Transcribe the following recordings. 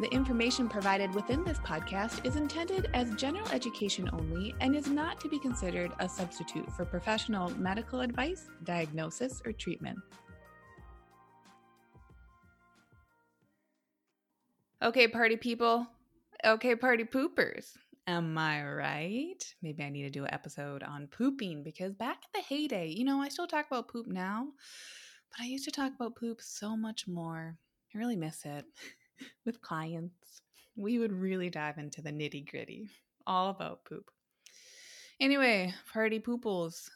The information provided within this podcast is intended as general education only and is not to be considered a substitute for professional medical advice, diagnosis, or treatment. Okay, party people. Okay, party poopers. Am I right? Maybe I need to do an episode on pooping because back in the heyday, you know, I still talk about poop now, but I used to talk about poop so much more. I really miss it. with clients, we would really dive into the nitty gritty, all about poop. Anyway, party pooples,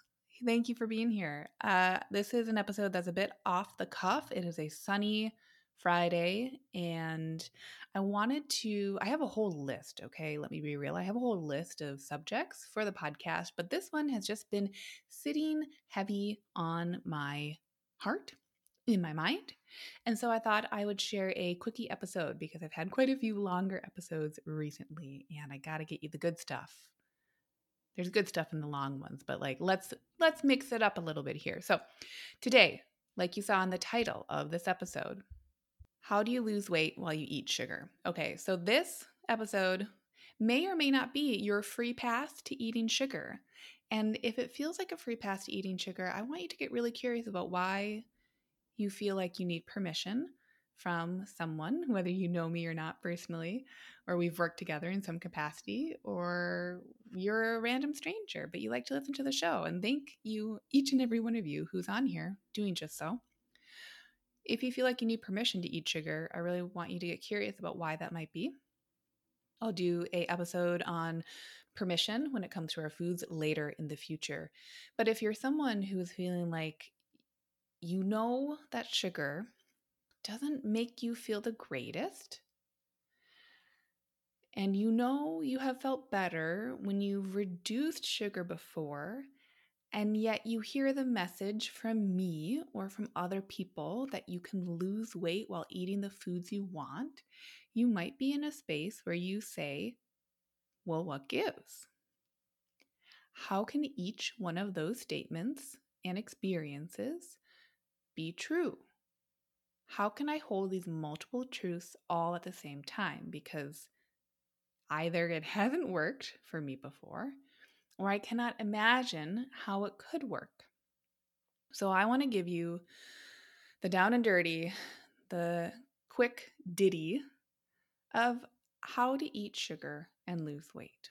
thank you for being here. Uh, this is an episode that's a bit off the cuff. It is a sunny Friday, and I wanted to. I have a whole list, okay? Let me be real. I have a whole list of subjects for the podcast, but this one has just been sitting heavy on my heart in my mind. And so I thought I would share a quickie episode because I've had quite a few longer episodes recently and I got to get you the good stuff. There's good stuff in the long ones, but like let's let's mix it up a little bit here. So, today, like you saw in the title of this episode, how do you lose weight while you eat sugar? Okay, so this episode may or may not be your free pass to eating sugar. And if it feels like a free pass to eating sugar, I want you to get really curious about why you feel like you need permission from someone, whether you know me or not personally, or we've worked together in some capacity, or you're a random stranger, but you like to listen to the show. And thank you, each and every one of you who's on here doing just so. If you feel like you need permission to eat sugar, I really want you to get curious about why that might be. I'll do a episode on permission when it comes to our foods later in the future. But if you're someone who is feeling like you know that sugar doesn't make you feel the greatest. And you know you have felt better when you've reduced sugar before, and yet you hear the message from me or from other people that you can lose weight while eating the foods you want, you might be in a space where you say, Well, what gives? How can each one of those statements and experiences be true? How can I hold these multiple truths all at the same time? Because either it hasn't worked for me before, or I cannot imagine how it could work. So I want to give you the down and dirty, the quick ditty of how to eat sugar and lose weight.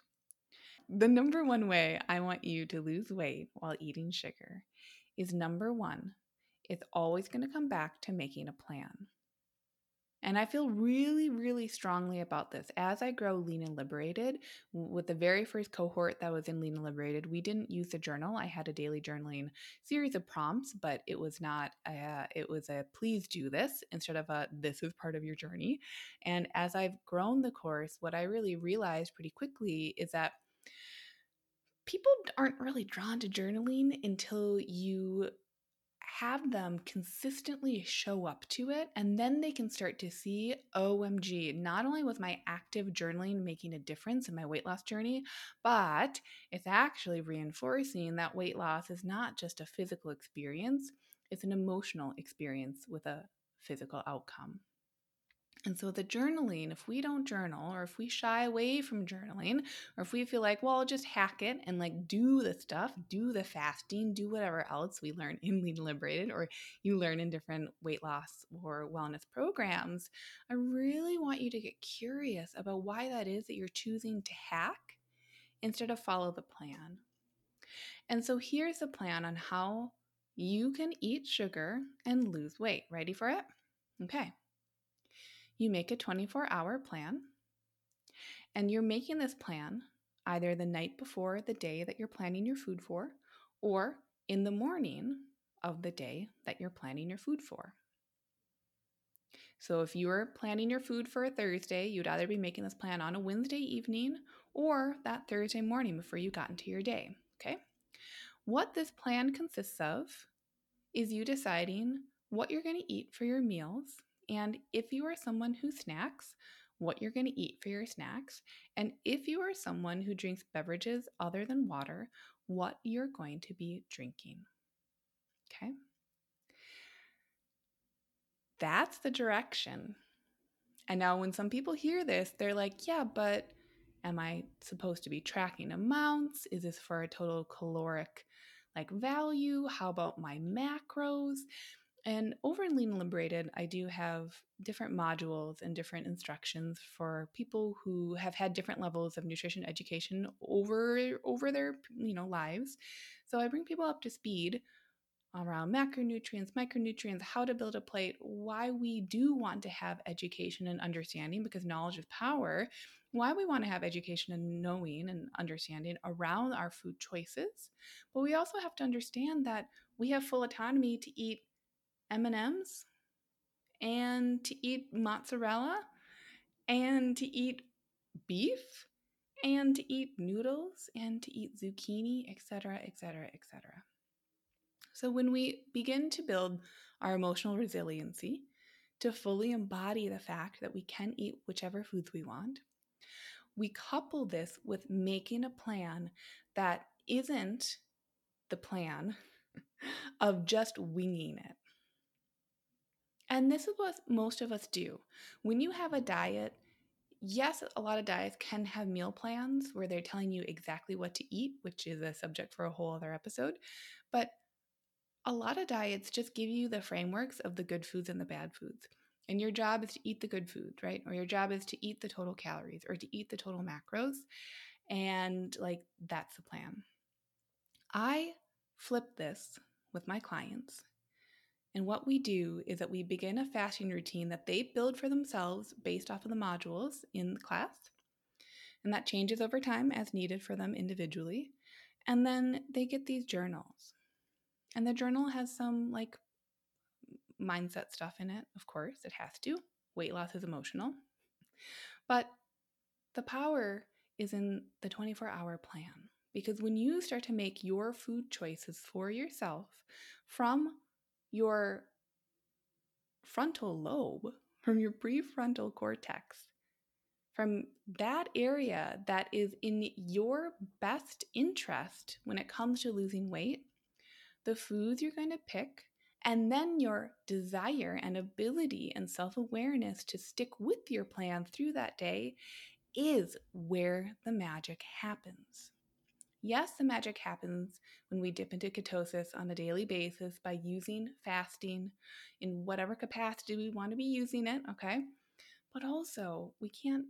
The number one way I want you to lose weight while eating sugar is number one, it's always going to come back to making a plan. And I feel really, really strongly about this. As I grow lean and liberated, with the very first cohort that was in lean and liberated, we didn't use a journal. I had a daily journaling series of prompts, but it was not, a, it was a please do this instead of a this is part of your journey. And as I've grown the course, what I really realized pretty quickly is that people aren't really drawn to journaling until you have them consistently show up to it, and then they can start to see OMG, not only was my active journaling making a difference in my weight loss journey, but it's actually reinforcing that weight loss is not just a physical experience, it's an emotional experience with a physical outcome. And so the journaling, if we don't journal or if we shy away from journaling or if we feel like, well, I'll just hack it and like do the stuff, do the fasting, do whatever else we learn in Lean Liberated or you learn in different weight loss or wellness programs, I really want you to get curious about why that is that you're choosing to hack instead of follow the plan. And so here's the plan on how you can eat sugar and lose weight. Ready for it? Okay. You make a 24 hour plan, and you're making this plan either the night before the day that you're planning your food for or in the morning of the day that you're planning your food for. So if you're planning your food for a Thursday, you'd either be making this plan on a Wednesday evening or that Thursday morning before you got into your day. Okay? What this plan consists of is you deciding what you're going to eat for your meals, and if you are someone who snacks, what you're going to eat for your snacks, and if you are someone who drinks beverages other than water, what you're going to be drinking. Okay? That's the direction. And now, when some people hear this, they're like, yeah, but am I supposed to be tracking amounts? Is this for a total caloric like value? How about my macros? And over in Lean and Liberated, I do have different modules and different instructions for people who have had different levels of nutrition education over over their you know lives. So I bring people up to speed around macronutrients, micronutrients, how to build a plate, why we do want to have education and understanding because knowledge is power, why we want to have education and knowing and understanding around our food choices. But we also have to understand that we have full autonomy to eat M&Ms and to eat mozzarella and to eat beef and to eat noodles and to eat zucchini, etc., etc., etc. So, when we begin to build our emotional resiliency to fully embody the fact that we can eat whichever foods we want, we couple this with making a plan that isn't the plan of just winging it. And this is what most of us do. When you have a diet, yes, a lot of diets can have meal plans where they're telling you exactly what to eat, which is a subject for a whole other episode. But a lot of diets just give you the frameworks of the good foods and the bad foods. And your job is to eat the good foods, right? Or your job is to eat the total calories or to eat the total macros. And like that's the plan. I flip this with my clients. And what we do is that we begin a fasting routine that they build for themselves based off of the modules in the class. And that changes over time as needed for them individually. And then they get these journals. And the journal has some like mindset stuff in it, of course, it has to. Weight loss is emotional. But the power is in the 24 hour plan. Because when you start to make your food choices for yourself from your frontal lobe, from your prefrontal cortex, from that area that is in your best interest when it comes to losing weight, the foods you're going to pick, and then your desire and ability and self awareness to stick with your plan through that day is where the magic happens. Yes, the magic happens when we dip into ketosis on a daily basis by using fasting in whatever capacity we want to be using it, okay? But also, we can't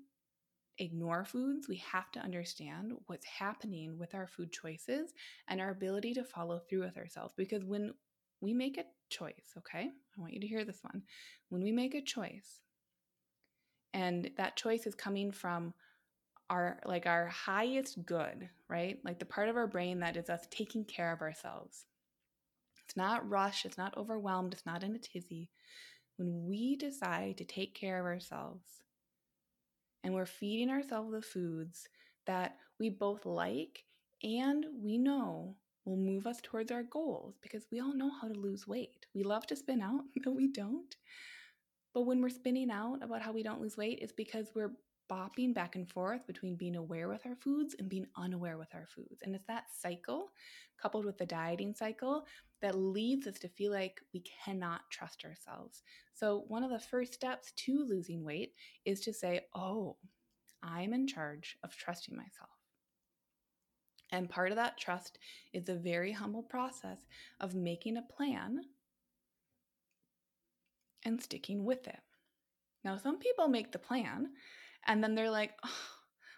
ignore foods, we have to understand what's happening with our food choices and our ability to follow through with ourselves. Because when we make a choice, okay, I want you to hear this one. When we make a choice, and that choice is coming from our like our highest good, right? Like the part of our brain that is us taking care of ourselves. It's not rushed, it's not overwhelmed, it's not in a tizzy. When we decide to take care of ourselves, and we're feeding ourselves the foods that we both like and we know will move us towards our goals because we all know how to lose weight. We love to spin out, but we don't. But when we're spinning out about how we don't lose weight, it's because we're bopping back and forth between being aware with our foods and being unaware with our foods. And it's that cycle, coupled with the dieting cycle, that leads us to feel like we cannot trust ourselves. So, one of the first steps to losing weight is to say, Oh, I'm in charge of trusting myself. And part of that trust is a very humble process of making a plan and sticking with it. Now, some people make the plan and then they're like, oh,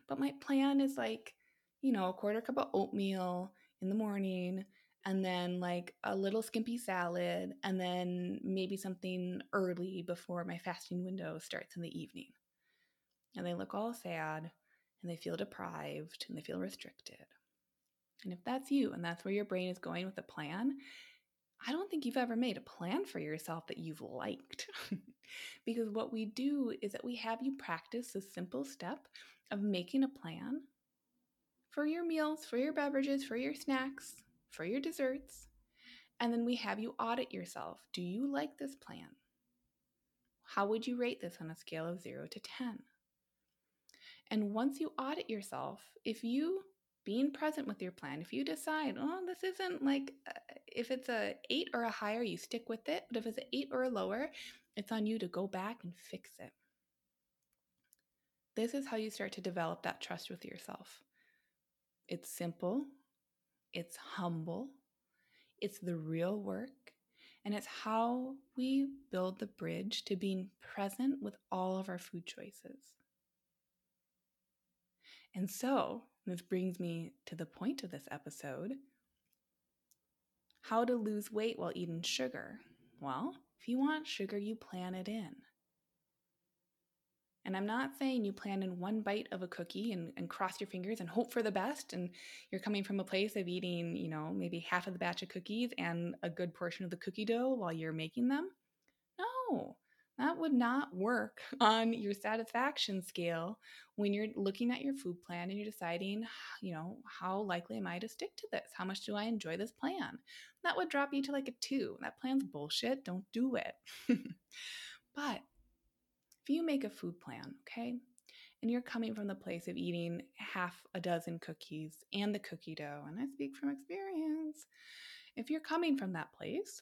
but my plan is like you know, a quarter cup of oatmeal in the morning, and then like a little skimpy salad, and then maybe something early before my fasting window starts in the evening. And they look all sad and they feel deprived and they feel restricted. And if that's you and that's where your brain is going with a plan, I don't think you've ever made a plan for yourself that you've liked. because what we do is that we have you practice the simple step of making a plan for your meals, for your beverages, for your snacks, for your desserts. And then we have you audit yourself. Do you like this plan? How would you rate this on a scale of 0 to 10? And once you audit yourself, if you being present with your plan, if you decide, oh, this isn't like uh, if it's a 8 or a higher, you stick with it, but if it's an 8 or a lower, it's on you to go back and fix it. This is how you start to develop that trust with yourself. It's simple, it's humble, it's the real work, and it's how we build the bridge to being present with all of our food choices. And so, this brings me to the point of this episode how to lose weight while eating sugar. Well, if you want sugar, you plan it in. And I'm not saying you plan in one bite of a cookie and, and cross your fingers and hope for the best. And you're coming from a place of eating, you know, maybe half of the batch of cookies and a good portion of the cookie dough while you're making them. No, that would not work on your satisfaction scale when you're looking at your food plan and you're deciding, you know, how likely am I to stick to this? How much do I enjoy this plan? That would drop you to like a two. That plan's bullshit. Don't do it. but if you make a food plan, okay, and you're coming from the place of eating half a dozen cookies and the cookie dough, and I speak from experience, if you're coming from that place,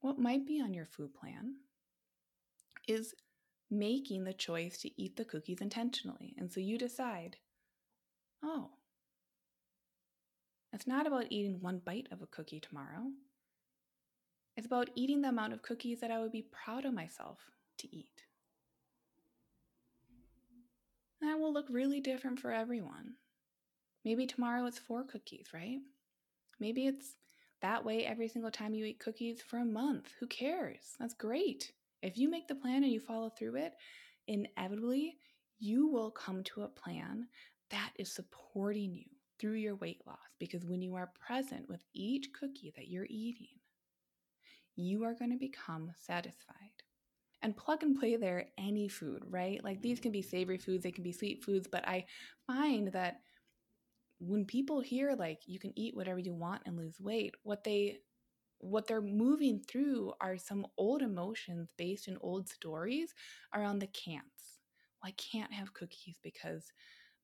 what might be on your food plan is making the choice to eat the cookies intentionally. And so you decide, oh, it's not about eating one bite of a cookie tomorrow. It's about eating the amount of cookies that I would be proud of myself to eat. That will look really different for everyone. Maybe tomorrow it's four cookies, right? Maybe it's that way every single time you eat cookies for a month. Who cares? That's great. If you make the plan and you follow through it, inevitably you will come to a plan that is supporting you through your weight loss because when you are present with each cookie that you're eating, you are going to become satisfied and plug and play there any food, right? Like these can be savory foods, they can be sweet foods, but I find that when people hear like you can eat whatever you want and lose weight, what they what they're moving through are some old emotions based in old stories around the can'ts. Well, I can't have cookies because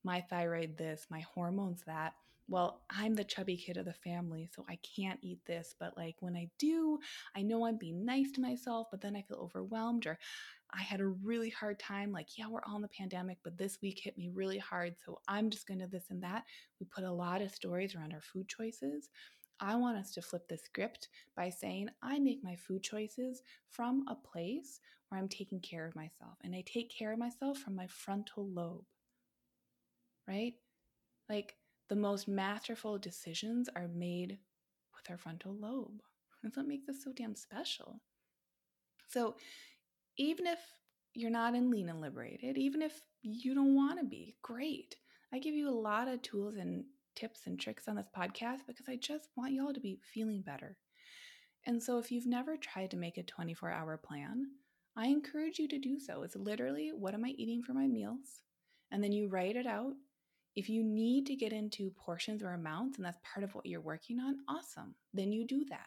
my thyroid this, my hormones that well, I'm the chubby kid of the family, so I can't eat this. But like when I do, I know I'm being nice to myself, but then I feel overwhelmed or I had a really hard time. Like, yeah, we're all in the pandemic, but this week hit me really hard. So I'm just going to this and that. We put a lot of stories around our food choices. I want us to flip the script by saying, I make my food choices from a place where I'm taking care of myself. And I take care of myself from my frontal lobe, right? Like, the most masterful decisions are made with our frontal lobe. That's what makes us so damn special. So, even if you're not in lean and liberated, even if you don't want to be, great. I give you a lot of tools and tips and tricks on this podcast because I just want y'all to be feeling better. And so, if you've never tried to make a 24 hour plan, I encourage you to do so. It's literally what am I eating for my meals? And then you write it out if you need to get into portions or amounts and that's part of what you're working on, awesome. Then you do that.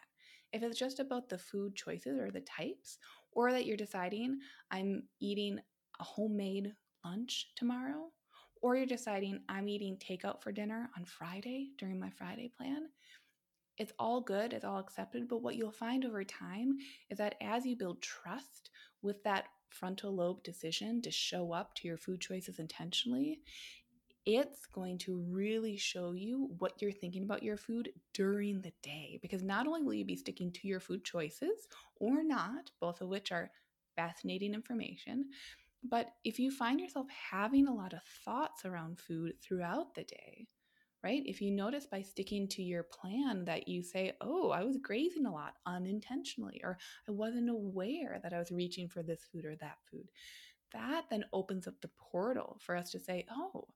If it's just about the food choices or the types, or that you're deciding I'm eating a homemade lunch tomorrow, or you're deciding I'm eating takeout for dinner on Friday during my Friday plan, it's all good, it's all accepted. But what you'll find over time is that as you build trust with that frontal lobe decision to show up to your food choices intentionally, it's going to really show you what you're thinking about your food during the day. Because not only will you be sticking to your food choices or not, both of which are fascinating information, but if you find yourself having a lot of thoughts around food throughout the day, right? If you notice by sticking to your plan that you say, oh, I was grazing a lot unintentionally, or I wasn't aware that I was reaching for this food or that food, that then opens up the portal for us to say, oh,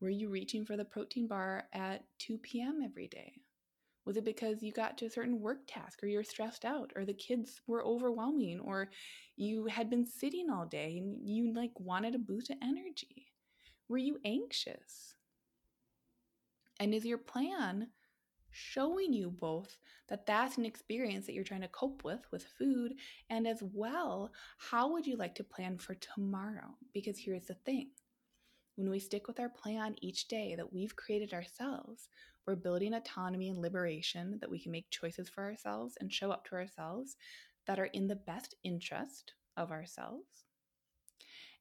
were you reaching for the protein bar at 2 p.m. every day? Was it because you got to a certain work task or you're stressed out or the kids were overwhelming or you had been sitting all day and you like wanted a boost of energy? Were you anxious? And is your plan showing you both that that's an experience that you're trying to cope with with food and as well how would you like to plan for tomorrow because here's the thing when we stick with our plan each day that we've created ourselves we're building autonomy and liberation that we can make choices for ourselves and show up to ourselves that are in the best interest of ourselves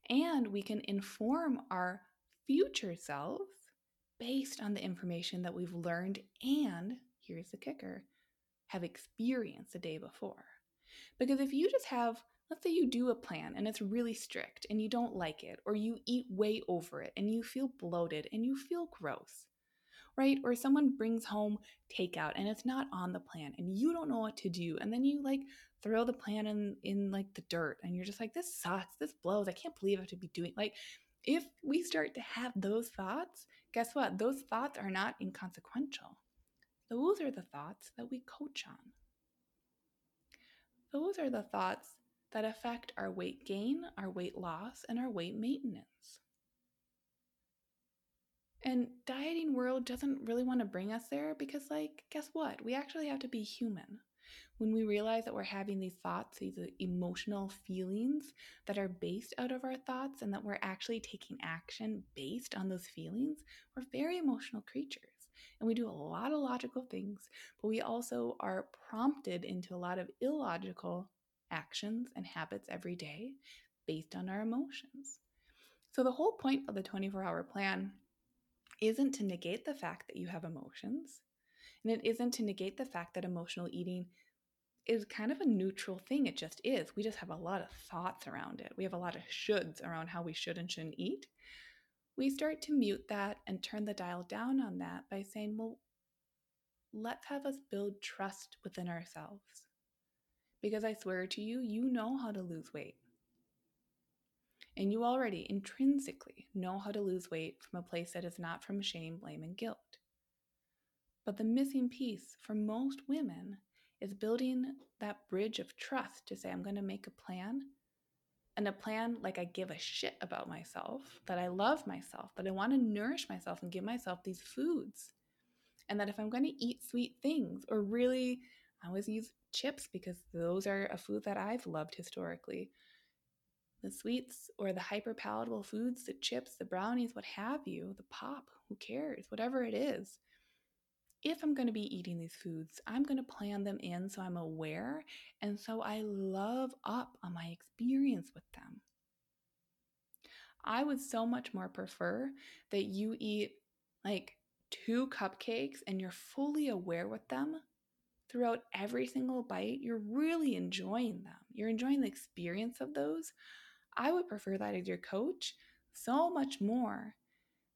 and we can inform our future selves based on the information that we've learned and, here's the kicker, have experienced the day before. Because if you just have, let's say you do a plan and it's really strict and you don't like it, or you eat way over it and you feel bloated and you feel gross, right? Or someone brings home takeout and it's not on the plan and you don't know what to do. And then you like throw the plan in, in like the dirt and you're just like, this sucks, this blows, I can't believe I have to be doing like if we start to have those thoughts, guess what? Those thoughts are not inconsequential. Those are the thoughts that we coach on. Those are the thoughts that affect our weight gain, our weight loss, and our weight maintenance. And dieting world doesn't really want to bring us there because like guess what? We actually have to be human when we realize that we're having these thoughts, these uh, emotional feelings that are based out of our thoughts, and that we're actually taking action based on those feelings, we're very emotional creatures. And we do a lot of logical things, but we also are prompted into a lot of illogical actions and habits every day based on our emotions. So, the whole point of the 24 hour plan isn't to negate the fact that you have emotions. And it isn't to negate the fact that emotional eating is kind of a neutral thing. It just is. We just have a lot of thoughts around it. We have a lot of shoulds around how we should and shouldn't eat. We start to mute that and turn the dial down on that by saying, well, let's have us build trust within ourselves. Because I swear to you, you know how to lose weight. And you already intrinsically know how to lose weight from a place that is not from shame, blame, and guilt. But the missing piece for most women is building that bridge of trust to say, I'm going to make a plan. And a plan like I give a shit about myself, that I love myself, that I want to nourish myself and give myself these foods. And that if I'm going to eat sweet things, or really, I always use chips because those are a food that I've loved historically. The sweets or the hyper palatable foods, the chips, the brownies, what have you, the pop, who cares, whatever it is if I'm going to be eating these foods, I'm going to plan them in so I'm aware and so I love up on my experience with them. I would so much more prefer that you eat like two cupcakes and you're fully aware with them throughout every single bite. You're really enjoying them, you're enjoying the experience of those. I would prefer that as your coach so much more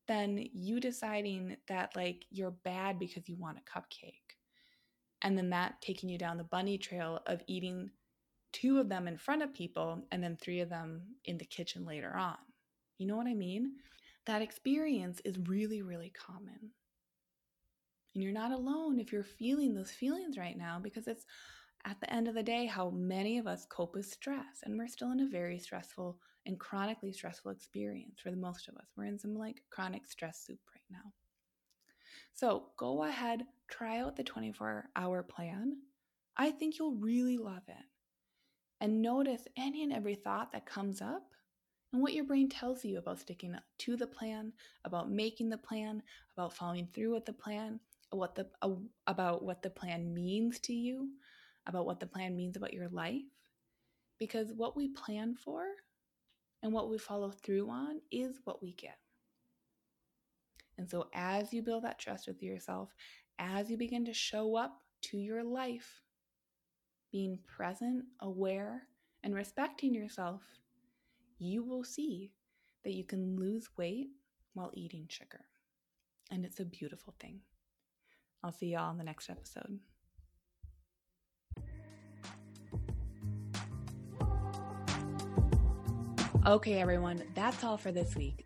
than you deciding that like you're bad because you want a cupcake. And then that taking you down the bunny trail of eating two of them in front of people and then three of them in the kitchen later on. You know what I mean? That experience is really, really common. And you're not alone if you're feeling those feelings right now because it's at the end of the day how many of us cope with stress. And we're still in a very stressful and chronically stressful experience for the most of us. We're in some like chronic stress soup right now. So go ahead, try out the 24 hour plan. I think you'll really love it. And notice any and every thought that comes up and what your brain tells you about sticking to the plan, about making the plan, about following through with the plan, what the uh, about what the plan means to you, about what the plan means about your life. Because what we plan for and what we follow through on is what we get. And so, as you build that trust with yourself, as you begin to show up to your life, being present, aware, and respecting yourself, you will see that you can lose weight while eating sugar. And it's a beautiful thing. I'll see y'all in the next episode. Okay, everyone, that's all for this week.